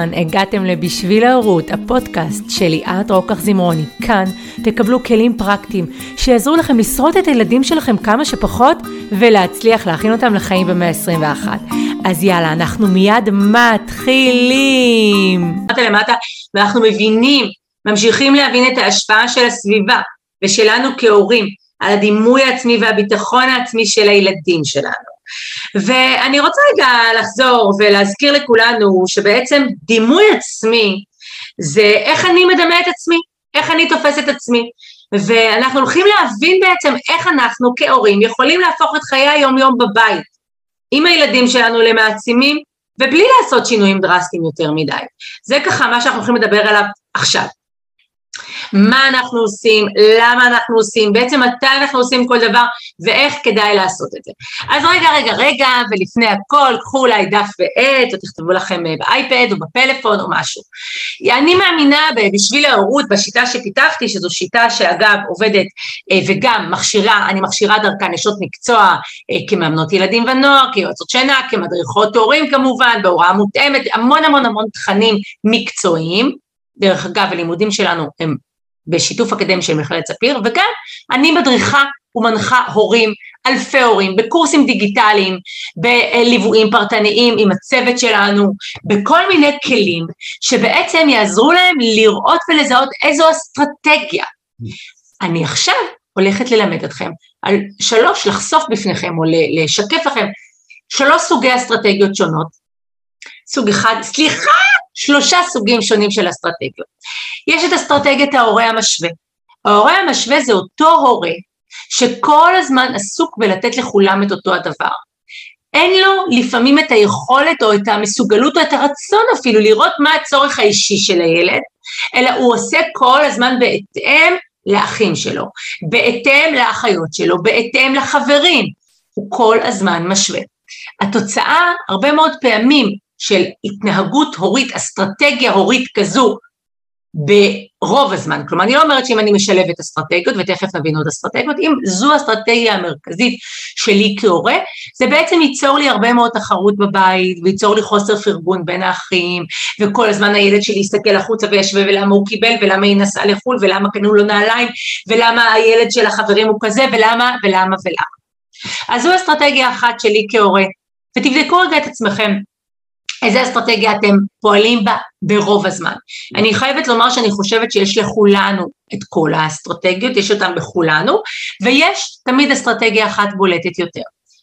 אהלן, הגעתם ל"בשביל ההורות", הפודקאסט של ליאת רוקח זמרוני. כאן תקבלו כלים פרקטיים שיעזרו לכם לשרוד את הילדים שלכם כמה שפחות ולהצליח להכין אותם לחיים במאה ה-21. אז יאללה, אנחנו מיד מתחילים. למטה למטה, ואנחנו מבינים, ממשיכים להבין את ההשפעה של הסביבה ושלנו כהורים על הדימוי העצמי והביטחון העצמי של הילדים שלנו. ואני רוצה רגע לחזור ולהזכיר לכולנו שבעצם דימוי עצמי זה איך אני מדמה את עצמי, איך אני תופס את עצמי. ואנחנו הולכים להבין בעצם איך אנחנו כהורים יכולים להפוך את חיי היום-יום בבית עם הילדים שלנו למעצימים ובלי לעשות שינויים דרסטיים יותר מדי. זה ככה מה שאנחנו הולכים לדבר עליו עכשיו. מה אנחנו עושים, למה אנחנו עושים, בעצם מתי אנחנו עושים כל דבר ואיך כדאי לעשות את זה. אז רגע, רגע, רגע, ולפני הכל, קחו אולי דף ועט, או תכתבו לכם אה, באייפד או בפלאפון או משהו. אני מאמינה בשביל ההורות, בשיטה שפיתחתי, שזו שיטה שאגב עובדת אה, וגם מכשירה, אני מכשירה דרכה נשות מקצוע אה, כמאמנות ילדים ונוער, כיועצות שינה, כמדריכות הורים כמובן, בהוראה מותאמת, המון המון המון תכנים מקצועיים. דרך אגב, הלימודים שלנו הם בשיתוף אקדמי של מכללת ספיר, וגם אני מדריכה ומנחה הורים, אלפי הורים, בקורסים דיגיטליים, בליוויים פרטניים עם הצוות שלנו, בכל מיני כלים שבעצם יעזרו להם לראות ולזהות איזו אסטרטגיה. אני עכשיו הולכת ללמד אתכם על שלוש, לחשוף בפניכם או לשקף לכם שלוש סוגי אסטרטגיות שונות. סוג אחד, סליחה, שלושה סוגים שונים של אסטרטגיות. יש את אסטרטגיית ההורה המשווה. ההורה המשווה זה אותו הורה שכל הזמן עסוק בלתת לכולם את אותו הדבר. אין לו לפעמים את היכולת או את המסוגלות או את הרצון אפילו לראות מה הצורך האישי של הילד, אלא הוא עושה כל הזמן בהתאם לאחים שלו, בהתאם לאחיות שלו, בהתאם לחברים, הוא כל הזמן משווה. התוצאה הרבה מאוד פעמים של התנהגות הורית, אסטרטגיה הורית כזו ברוב הזמן. כלומר, אני לא אומרת שאם אני משלבת אסטרטגיות, ותכף נבין עוד אסטרטגיות, אם זו האסטרטגיה המרכזית שלי כהורה, זה בעצם ייצור לי הרבה מאוד תחרות בבית, וייצור לי חוסר פרגון בין האחים, וכל הזמן הילד שלי יסתכל החוצה וישווה ולמה הוא קיבל, ולמה היא נסעה לחו"ל, ולמה קנו לו נעליים, ולמה הילד של החברים הוא כזה, ולמה, ולמה, ולמה. אז זו אסטרטגיה אחת שלי כהורה, ותבדקו רגע את עצמכם, איזה אסטרטגיה אתם פועלים בה ברוב הזמן. אני חייבת לומר שאני חושבת שיש לכולנו את כל האסטרטגיות, יש אותן בכולנו, ויש תמיד אסטרטגיה אחת בולטת יותר.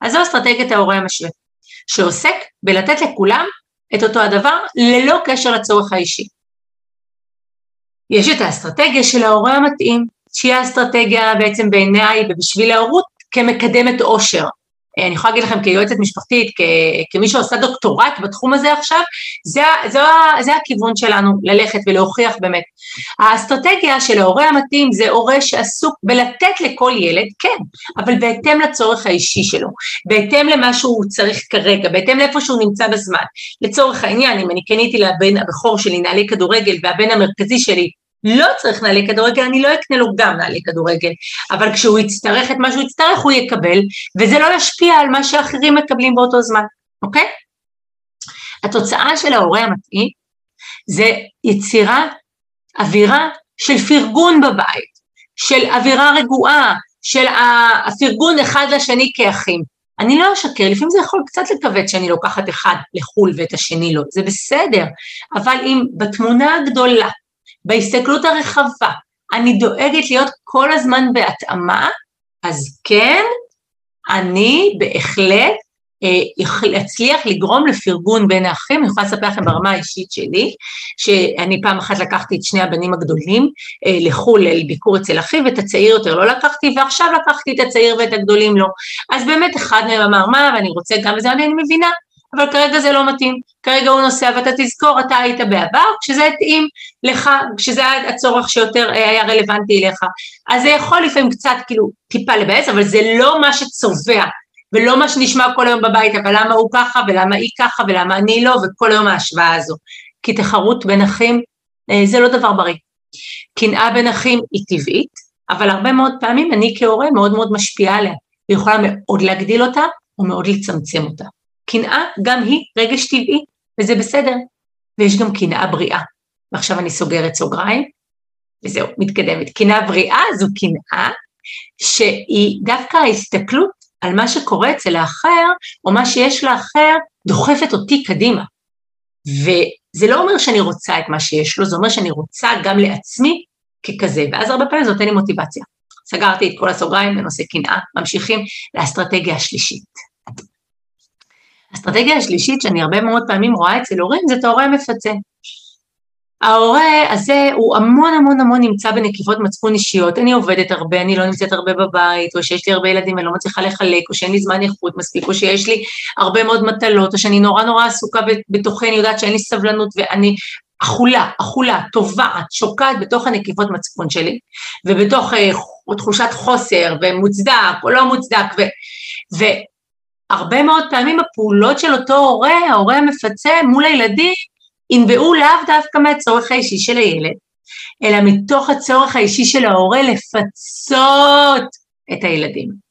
אז זו אסטרטגיית ההורה המשווה, שעוסק בלתת לכולם את אותו הדבר ללא קשר לצורך האישי. יש את האסטרטגיה של ההורה המתאים, שהיא האסטרטגיה בעצם בעיניי ובשביל ההורות כמקדמת עושר. אני יכולה להגיד לכם כיועצת משפחתית, כמי שעושה דוקטורט בתחום הזה עכשיו, זה, זה, זה הכיוון שלנו, ללכת ולהוכיח באמת. האסטרטגיה של ההורה המתאים זה הורה שעסוק בלתת לכל ילד, כן, אבל בהתאם לצורך האישי שלו, בהתאם למה שהוא צריך כרגע, בהתאם לאיפה שהוא נמצא בזמן. לצורך העניין, אם אני קניתי לבן הבכור שלי נעלי כדורגל והבן המרכזי שלי לא צריך נעלי כדורגל, אני לא אקנה לו גם נעלי כדורגל, אבל כשהוא יצטרך את מה שהוא יצטרך הוא יקבל, וזה לא ישפיע על מה שאחרים מקבלים באותו זמן, אוקיי? התוצאה של ההורה המתאים זה יצירה, אווירה של פרגון בבית, של אווירה רגועה, של הפרגון אחד לשני כאחים. אני לא אשקר, לפעמים זה יכול קצת לכווץ שאני לוקחת אחד לחו"ל ואת השני לא, זה בסדר, אבל אם בתמונה הגדולה בהסתכלות הרחבה, אני דואגת להיות כל הזמן בהתאמה, אז כן, אני בהחלט אה, אצליח לגרום לפרגון בין האחים, אני יכולה לספר לכם ברמה האישית שלי, שאני פעם אחת לקחתי את שני הבנים הגדולים אה, לחו"ל לביקור אצל אחי, ואת הצעיר יותר לא לקחתי, ועכשיו לקחתי את הצעיר ואת הגדולים לא. אז באמת אחד מהם אמר, מה, ואני רוצה גם וזה, אני מבינה, אבל כרגע זה לא מתאים, כרגע הוא נוסע ואתה תזכור, אתה היית בעבר, כשזה התאים לך, כשזה היה הצורך שיותר אה, היה רלוונטי אליך. אז זה יכול לפעמים קצת כאילו טיפה לבאס, אבל זה לא מה שצובע, ולא מה שנשמע כל היום בבית, אבל למה הוא ככה, ולמה היא ככה, ולמה אני לא, וכל היום ההשוואה הזו. כי תחרות בין אחים אה, זה לא דבר בריא. קנאה בין אחים היא טבעית, אבל הרבה מאוד פעמים אני כהורה מאוד מאוד משפיעה עליה, היא יכולה מאוד להגדיל אותה, או מאוד לצמצם אותה. קנאה גם היא רגש טבעי, וזה בסדר. ויש גם קנאה בריאה. ועכשיו אני סוגרת סוגריים, וזהו, מתקדמת. קנאה בריאה זו קנאה שהיא דווקא ההסתכלות על מה שקורה אצל האחר, או מה שיש לאחר, דוחפת אותי קדימה. וזה לא אומר שאני רוצה את מה שיש לו, זה אומר שאני רוצה גם לעצמי ככזה, ואז הרבה פעמים זה נותן לי מוטיבציה. סגרתי את כל הסוגריים בנושא קנאה, ממשיכים לאסטרטגיה השלישית. האסטרטגיה השלישית שאני הרבה מאוד פעמים רואה אצל הורים זה את ההורה המפצה. ההורה הזה הוא המון המון המון נמצא בנקיבות מצפון אישיות, אני עובדת הרבה, אני לא נמצאת הרבה בבית, או שיש לי הרבה ילדים ואני לא מצליחה לחלק, או שאין לי זמן איכות מספיק, או שיש לי הרבה מאוד מטלות, או שאני נורא נורא עסוקה בתוכי, אני יודעת שאין לי סבלנות ואני אכולה, אכולה, טובעת, שוקעת בתוך הנקיבות מצפון שלי, ובתוך uh, תחושת חוסר, ומוצדק או לא מוצדק, ו, והרבה מאוד פעמים הפעולות של אותו הורה, ההורה המפצה מול הילדים, ינבעו לאו דווקא מהצורך האישי של הילד, אלא מתוך הצורך האישי של ההורה לפצות את הילדים.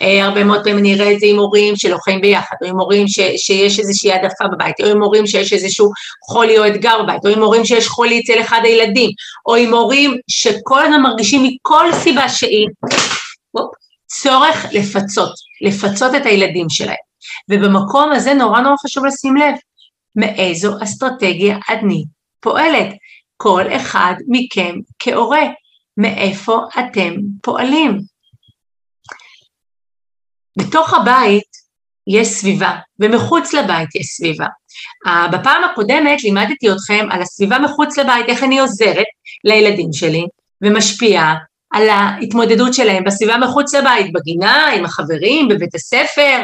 Uh, הרבה מאוד פעמים אני אראה את זה עם הורים שלא חיים ביחד, או עם הורים ש, שיש איזושהי העדפה בבית, או עם הורים שיש איזשהו חולי או אתגר בבית, או עם הורים שיש חולי אצל אחד הילדים, או עם הורים שכל הזמן מרגישים מכל סיבה שהיא, צורך לפצות, לפצות את הילדים שלהם. ובמקום הזה נורא נורא חשוב לשים לב, מאיזו אסטרטגיה אני פועלת. כל אחד מכם כהורה, מאיפה אתם פועלים? בתוך הבית יש סביבה, ומחוץ לבית יש סביבה. בפעם הקודמת לימדתי אתכם על הסביבה מחוץ לבית, איך אני עוזרת לילדים שלי ומשפיעה על ההתמודדות שלהם בסביבה מחוץ לבית, בגינה, עם החברים, בבית הספר,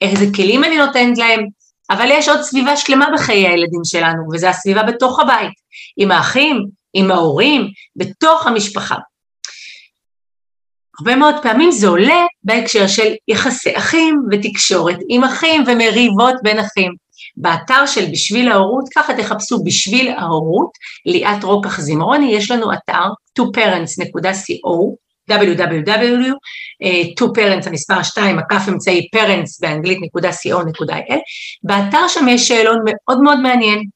איזה כלים אני נותנת להם, אבל יש עוד סביבה שלמה בחיי הילדים שלנו, וזו הסביבה בתוך הבית, עם האחים, עם ההורים, בתוך המשפחה. הרבה מאוד פעמים זה עולה בהקשר של יחסי אחים ותקשורת עם אחים ומריבות בין אחים. באתר של בשביל ההורות, ככה תחפשו בשביל ההורות, ליאת רוקח זמרוני, יש לנו אתר toparents.co, www.2parents המספר 2, הכף אמצעי parents באנגלית נקודה co.il, באתר שם יש שאלון מאוד מאוד מעניין. אני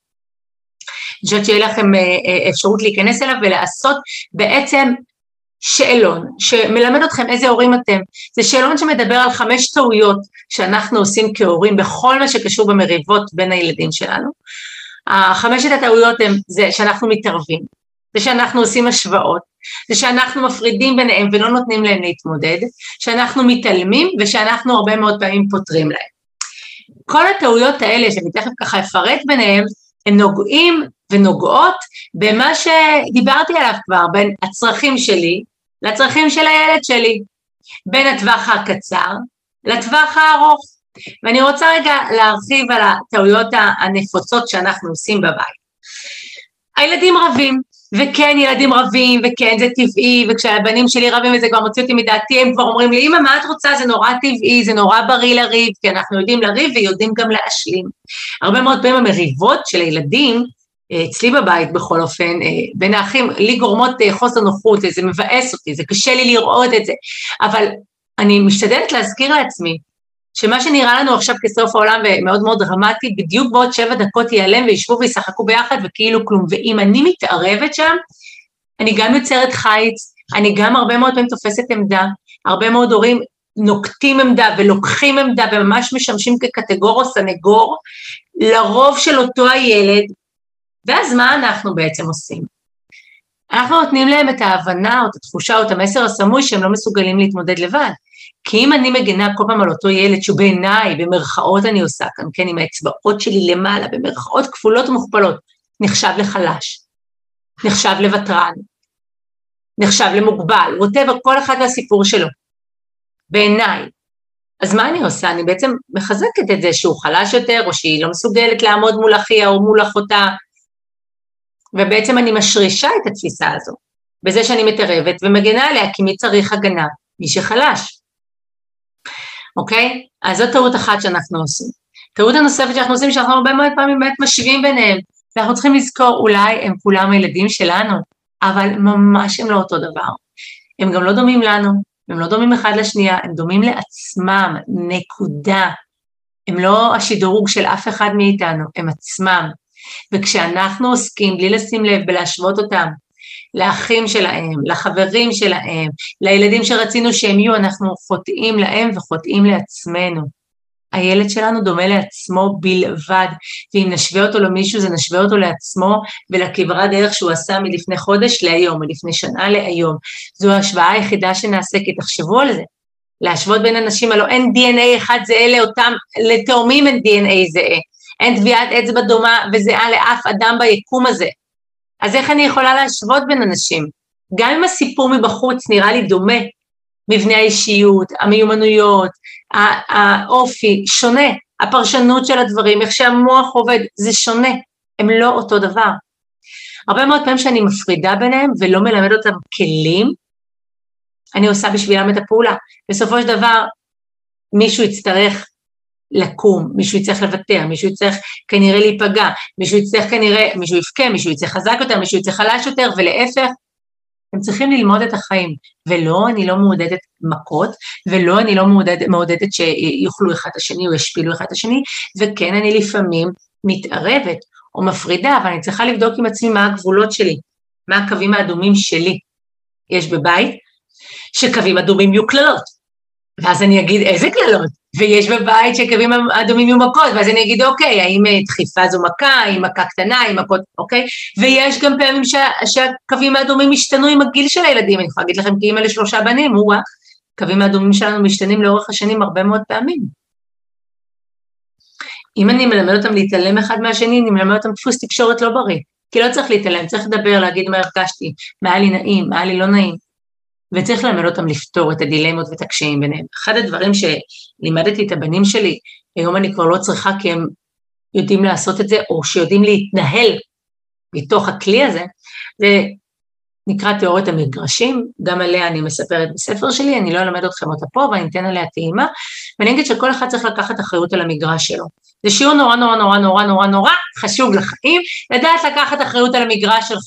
חושבת שיהיה לכם אה, אה, אפשרות להיכנס אליו ולעשות בעצם שאלון שמלמד אתכם איזה הורים אתם. זה שאלון שמדבר על חמש טעויות שאנחנו עושים כהורים בכל מה שקשור במריבות בין הילדים שלנו. חמשת הטעויות הן זה שאנחנו מתערבים, זה שאנחנו עושים השוואות, זה שאנחנו מפרידים ביניהם ולא נותנים להם להתמודד, שאנחנו מתעלמים ושאנחנו הרבה מאוד פעמים פותרים להם. כל הטעויות האלה, שאני תכף ככה אפרט ביניהם, הם נוגעים ונוגעות במה שדיברתי עליו כבר, בין הצרכים שלי לצרכים של הילד שלי, בין הטווח הקצר לטווח הארוך. ואני רוצה רגע להרחיב על הטעויות הנפוצות שאנחנו עושים בבית. הילדים רבים, וכן ילדים רבים, וכן זה טבעי, וכשהבנים שלי רבים וזה כבר מוציא אותי מדעתי, הם כבר אומרים לי, אמא, מה את רוצה? זה נורא טבעי, זה נורא בריא לריב, כי אנחנו יודעים לריב ויודעים גם להשלים. הרבה מאוד פעמים המריבות של הילדים אצלי בבית בכל אופן, אה, בין האחים, לי גורמות אה, חוסר נוחות, זה מבאס אותי, זה קשה לי לראות את זה, אבל אני משתדלת להזכיר לעצמי שמה שנראה לנו עכשיו כסוף העולם ומאוד מאוד דרמטי, בדיוק בעוד שבע דקות ייעלם וישבו וישחקו ביחד וכאילו כלום, ואם אני מתערבת שם, אני גם יוצרת חיץ, אני גם הרבה מאוד פעמים תופסת עמדה, הרבה מאוד הורים נוקטים עמדה ולוקחים עמדה וממש משמשים כקטגור או סנגור, לרוב של אותו הילד, ואז מה אנחנו בעצם עושים? אנחנו נותנים להם את ההבנה או את התחושה או את המסר הסמוי שהם לא מסוגלים להתמודד לבד. כי אם אני מגנה כל פעם על אותו ילד שהוא בעיניי, במרכאות אני עושה כאן, כן, עם האצבעות שלי למעלה, במרכאות כפולות ומוכפלות, נחשב לחלש, נחשב לוותרן, נחשב למוגבל, ווטאבר, כל אחד והסיפור שלו. בעיניי. אז מה אני עושה? אני בעצם מחזקת את זה שהוא חלש יותר, או שהיא לא מסוגלת לעמוד מול אחיה או מול אחותה, ובעצם אני משרישה את התפיסה הזו, בזה שאני מתערבת ומגנה עליה, כי מי צריך הגנה? מי שחלש. אוקיי? אז זו טעות אחת שאנחנו עושים. טעות הנוספת שאנחנו עושים, שאנחנו הרבה מאוד פעמים באמת משווים ביניהם, ואנחנו צריכים לזכור, אולי הם כולם הילדים שלנו, אבל ממש הם לא אותו דבר. הם גם לא דומים לנו, הם לא דומים אחד לשנייה, הם דומים לעצמם, נקודה. הם לא השדרוג של אף אחד מאיתנו, הם עצמם. וכשאנחנו עוסקים בלי לשים לב בלהשוות אותם לאחים שלהם, לחברים שלהם, לילדים שרצינו שהם יהיו, אנחנו חוטאים להם וחוטאים לעצמנו. הילד שלנו דומה לעצמו בלבד, ואם נשווה אותו למישהו זה נשווה אותו לעצמו ולכברת דרך שהוא עשה מלפני חודש להיום, מלפני שנה להיום. זו ההשוואה היחידה שנעשה, כי תחשבו על זה. להשוות בין אנשים, הלוא אין DNA אחד זהה לאותם, לתאומים אין DNA זהה. אין טביעת אצבע דומה וזהה לאף אדם ביקום הזה. אז איך אני יכולה להשוות בין אנשים? גם אם הסיפור מבחוץ נראה לי דומה, מבנה האישיות, המיומנויות, האופי, שונה, הפרשנות של הדברים, איך שהמוח עובד, זה שונה, הם לא אותו דבר. הרבה מאוד פעמים שאני מפרידה ביניהם ולא מלמד אותם כלים, אני עושה בשבילם את הפעולה. בסופו של דבר, מישהו יצטרך לקום, מישהו יצטרך לוותר, מישהו יצטרך כנראה להיפגע, מישהו יצטרך כנראה, מישהו יבכה, מישהו יצטרך חזק יותר, מישהו יצטרך חלש יותר, ולהפך, הם צריכים ללמוד את החיים. ולא, אני לא מעודדת מכות, ולא, אני לא מעודד, מעודדת שיאכלו אחד את השני או ישפילו אחד את השני, וכן, אני לפעמים מתערבת או מפרידה, אבל אני צריכה לבדוק עם עצמי מה הגבולות שלי, מה הקווים האדומים שלי. יש בבית שקווים אדומים יהיו קללות, ואז אני אגיד, איזה קללות? ויש בבית שקווים אדומים יהיו מכות, ואז אני אגיד, אוקיי, האם אה, דחיפה זו מכה, האם מכה קטנה, האם מכות, אוקיי? ויש גם פעמים שה, שהקווים האדומים השתנו עם הגיל של הילדים, אני יכולה להגיד לכם כאימא לשלושה בנים, או הקווים האדומים שלנו משתנים לאורך השנים הרבה מאוד פעמים. אם אני מלמד אותם להתעלם אחד מהשני, אני מלמד אותם דפוס תקשורת לא בריא. כי לא צריך להתעלם, צריך לדבר, להגיד מה הרגשתי, מה היה לי נעים, מה היה לי לא נעים. וצריך ללמד אותם לפתור את הדילמות ואת הקשיים ביניהם. אחד הדברים שלימדתי את הבנים שלי, היום אני כבר לא צריכה כי הם יודעים לעשות את זה, או שיודעים להתנהל מתוך הכלי הזה, זה נקרא תיאוריית המגרשים, גם עליה אני מספרת בספר שלי, אני לא אלמד אתכם אותה פה, ואני אתן עליה טעימה, ואני אגיד שכל אחד צריך לקחת אחריות על המגרש שלו. זה שיעור נורא נורא נורא נורא נורא נורא חשוב לחיים, לדעת לקחת אחריות על המגרש שלך.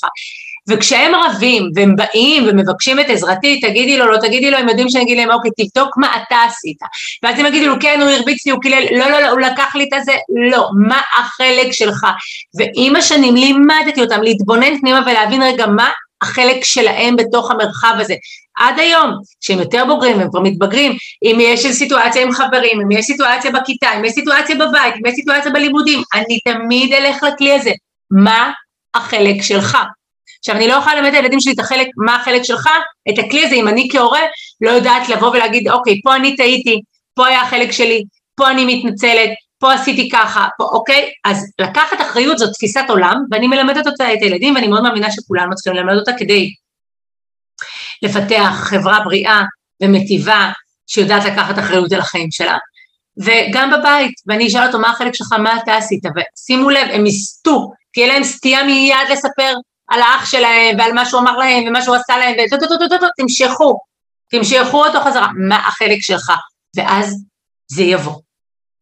וכשהם רבים והם באים ומבקשים את עזרתי, תגידי לו, לא תגידי לו, הם יודעים שאני אגיד להם, אוקיי, תבדוק מה אתה עשית. ואז הם יגידו לו, כן, הוא הרביץ לי, הוא קילל, לא, לא, לא, הוא לקח לי את הזה, לא, מה החלק שלך? ועם השנים לימדתי אותם להתבונן פנימה ולהבין רגע מה החלק שלהם בתוך המרחב הזה. עד היום, שהם יותר בוגרים, הם כבר מתבגרים, אם יש סיטואציה עם חברים, אם יש סיטואציה בכיתה, אם יש סיטואציה בבית, אם יש סיטואציה בלימודים, אני תמיד אלך לכלי הזה. מה החלק שלך? עכשיו, אני לא יכולה ללמד את הילדים שלי את החלק, מה החלק שלך, את הכלי הזה, אם אני כהורה לא יודעת לבוא ולהגיד, אוקיי, פה אני טעיתי, פה היה החלק שלי, פה אני מתנצלת, פה עשיתי ככה, פה, אוקיי? אז לקחת אחריות זאת תפיסת עולם, ואני מלמדת אותה את הילדים, ואני מאוד מאמינה שכולנו צריכים ללמד אותה כדי לפתח חברה בריאה ומטיבה, שיודעת לקחת אחריות על החיים שלה. וגם בבית, ואני אשאל אותו מה החלק שלך, מה אתה עשית, ושימו לב, הם יסטו, תהיה להם סטייה מיד לספר על האח שלהם ועל מה שהוא אמר להם ומה שהוא עשה להם, תמשכו, תמשכו אותו חזרה, מה החלק שלך? ואז זה יבוא,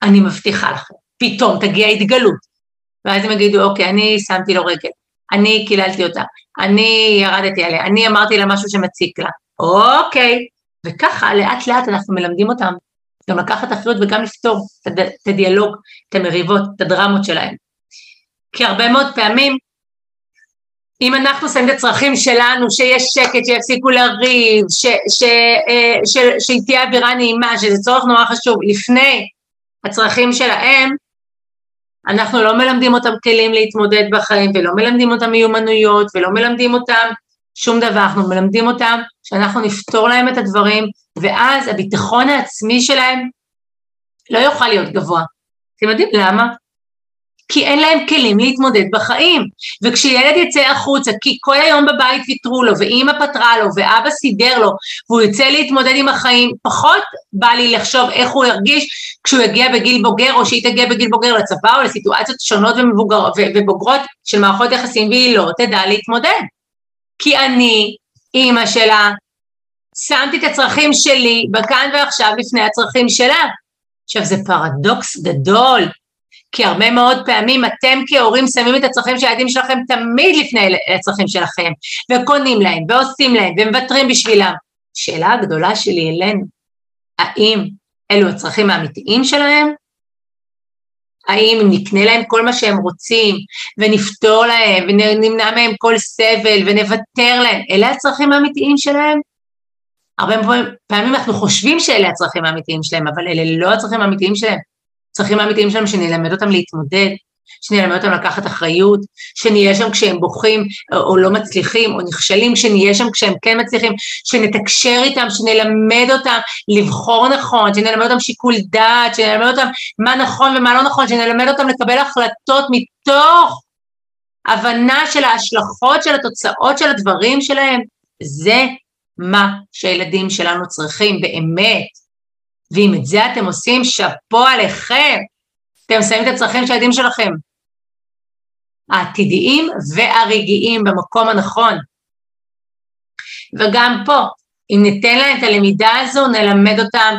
אני מבטיחה לכם, פתאום תגיע התגלות, ואז הם יגידו, אוקיי, אני שמתי לו רגל, אני קיללתי אותה, אני ירדתי עליה, אני אמרתי לה משהו שמציק לה, אוקיי, וככה לאט לאט אנחנו מלמדים אותם גם לקחת אחריות וגם לפתור את הדיאלוג, את המריבות, את הדרמות שלהם. כי הרבה מאוד פעמים אם אנחנו שמים את הצרכים שלנו, שיש שקט, שיפסיקו לריב, אה, ש, שתהיה אווירה נעימה, שזה צורך נורא חשוב, לפני הצרכים שלהם, אנחנו לא מלמדים אותם כלים להתמודד בחיים, ולא מלמדים אותם מיומנויות, ולא מלמדים אותם שום דבר, אנחנו מלמדים אותם שאנחנו נפתור להם את הדברים, ואז הביטחון העצמי שלהם לא יוכל להיות גבוה. אתם יודעים למה? כי אין להם כלים להתמודד בחיים. וכשילד יצא החוצה, כי כל היום בבית ויתרו לו, ואימא פתרה לו, ואבא סידר לו, והוא יוצא להתמודד עם החיים, פחות בא לי לחשוב איך הוא ירגיש כשהוא יגיע בגיל בוגר, או שהיא תגיע בגיל בוגר לצבא, או לסיטואציות שונות ומבוגר, ובוגרות של מערכות יחסים, והיא לא תדע להתמודד. כי אני, אימא שלה, שמתי את הצרכים שלי בכאן ועכשיו לפני הצרכים שלה. עכשיו, זה פרדוקס גדול, כי הרבה מאוד פעמים אתם כהורים שמים את הצרכים של הילדים שלכם תמיד לפני הצרכים שלכם, וקונים להם, ועושים להם, ומוותרים בשבילם. השאלה הגדולה שלי אלינו, האם אלו הצרכים האמיתיים שלהם, האם אם נקנה להם כל מה שהם רוצים, ונפתור להם, ונמנע מהם כל סבל, ונוותר להם, אלה הצרכים האמיתיים שלהם? הרבה פעמים אנחנו חושבים שאלה הצרכים האמיתיים שלהם, אבל אלה לא הצרכים האמיתיים שלהם. הצרכים האמיתיים שלהם שנלמד אותם להתמודד, שנלמד אותם לקחת אחריות, שנהיה שם כשהם בוכים או לא מצליחים או נכשלים, שנהיה שם כשהם כן מצליחים, שנתקשר איתם, שנלמד אותם לבחור נכון, שנלמד אותם שיקול דעת, שנלמד אותם מה נכון ומה לא נכון, שנלמד אותם לקבל החלטות מתוך הבנה של ההשלכות של התוצאות של הדברים שלהם, זה מה שהילדים שלנו צריכים באמת. ואם את זה אתם עושים, שאפו עליכם. אתם שמים את הצרכים של הילדים שלכם, העתידיים והרגעיים במקום הנכון. וגם פה, אם ניתן להם את הלמידה הזו, נלמד אותם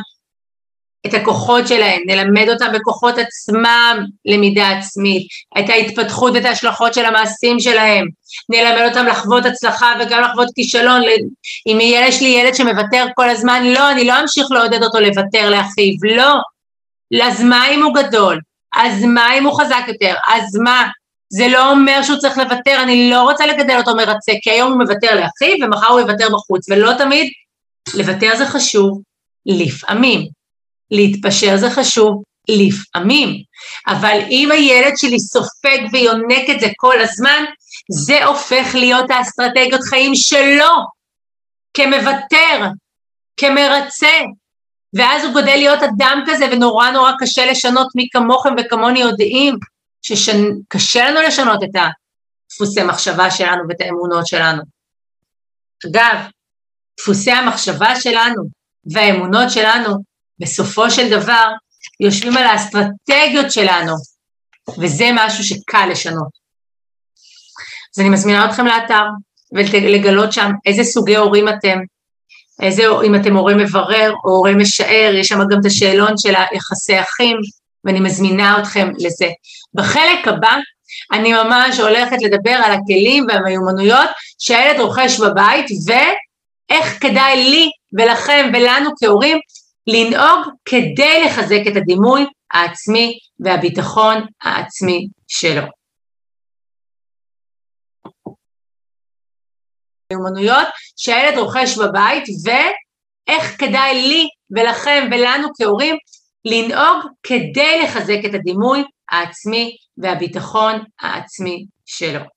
את הכוחות שלהם, נלמד אותם בכוחות עצמם למידה עצמית, את ההתפתחות ואת ההשלכות של המעשים שלהם, נלמד אותם לחוות הצלחה וגם לחוות כישלון, אם יש לי ילד שמוותר כל הזמן, לא, אני לא אמשיך לעודד אותו לוותר לאחיו, לא, אז מה אם הוא גדול? אז מה אם הוא חזק יותר? אז מה? זה לא אומר שהוא צריך לוותר, אני לא רוצה לגדל אותו מרצה, כי היום הוא מוותר לאחיו ומחר הוא יוותר בחוץ, ולא תמיד, לוותר זה חשוב, לפעמים. להתפשר זה חשוב, לפעמים. אבל אם הילד שלי סופג ויונק את זה כל הזמן, זה הופך להיות האסטרטגיות חיים שלו, כמוותר, כמרצה, ואז הוא גודל להיות אדם כזה, ונורא נורא קשה לשנות, מי כמוכם וכמוני יודעים, שקשה לנו לשנות את הדפוסי המחשבה שלנו ואת האמונות שלנו. אגב, דפוסי המחשבה שלנו והאמונות שלנו, בסופו של דבר, יושבים על האסטרטגיות שלנו, וזה משהו שקל לשנות. אז אני מזמינה אתכם לאתר ולגלות שם איזה סוגי הורים אתם, איזה, אם אתם הורה מברר או הורה משער, יש שם גם את השאלון של היחסי אחים, ואני מזמינה אתכם לזה. בחלק הבא אני ממש הולכת לדבר על הכלים והמיומנויות שהילד רוכש בבית, ואיך כדאי לי ולכם ולנו כהורים לנהוג כדי לחזק את הדימוי העצמי והביטחון העצמי שלו. מיומנויות שהילד רוכש בבית, ואיך כדאי לי ולכם ולנו כהורים לנהוג כדי לחזק את הדימוי העצמי והביטחון העצמי שלו.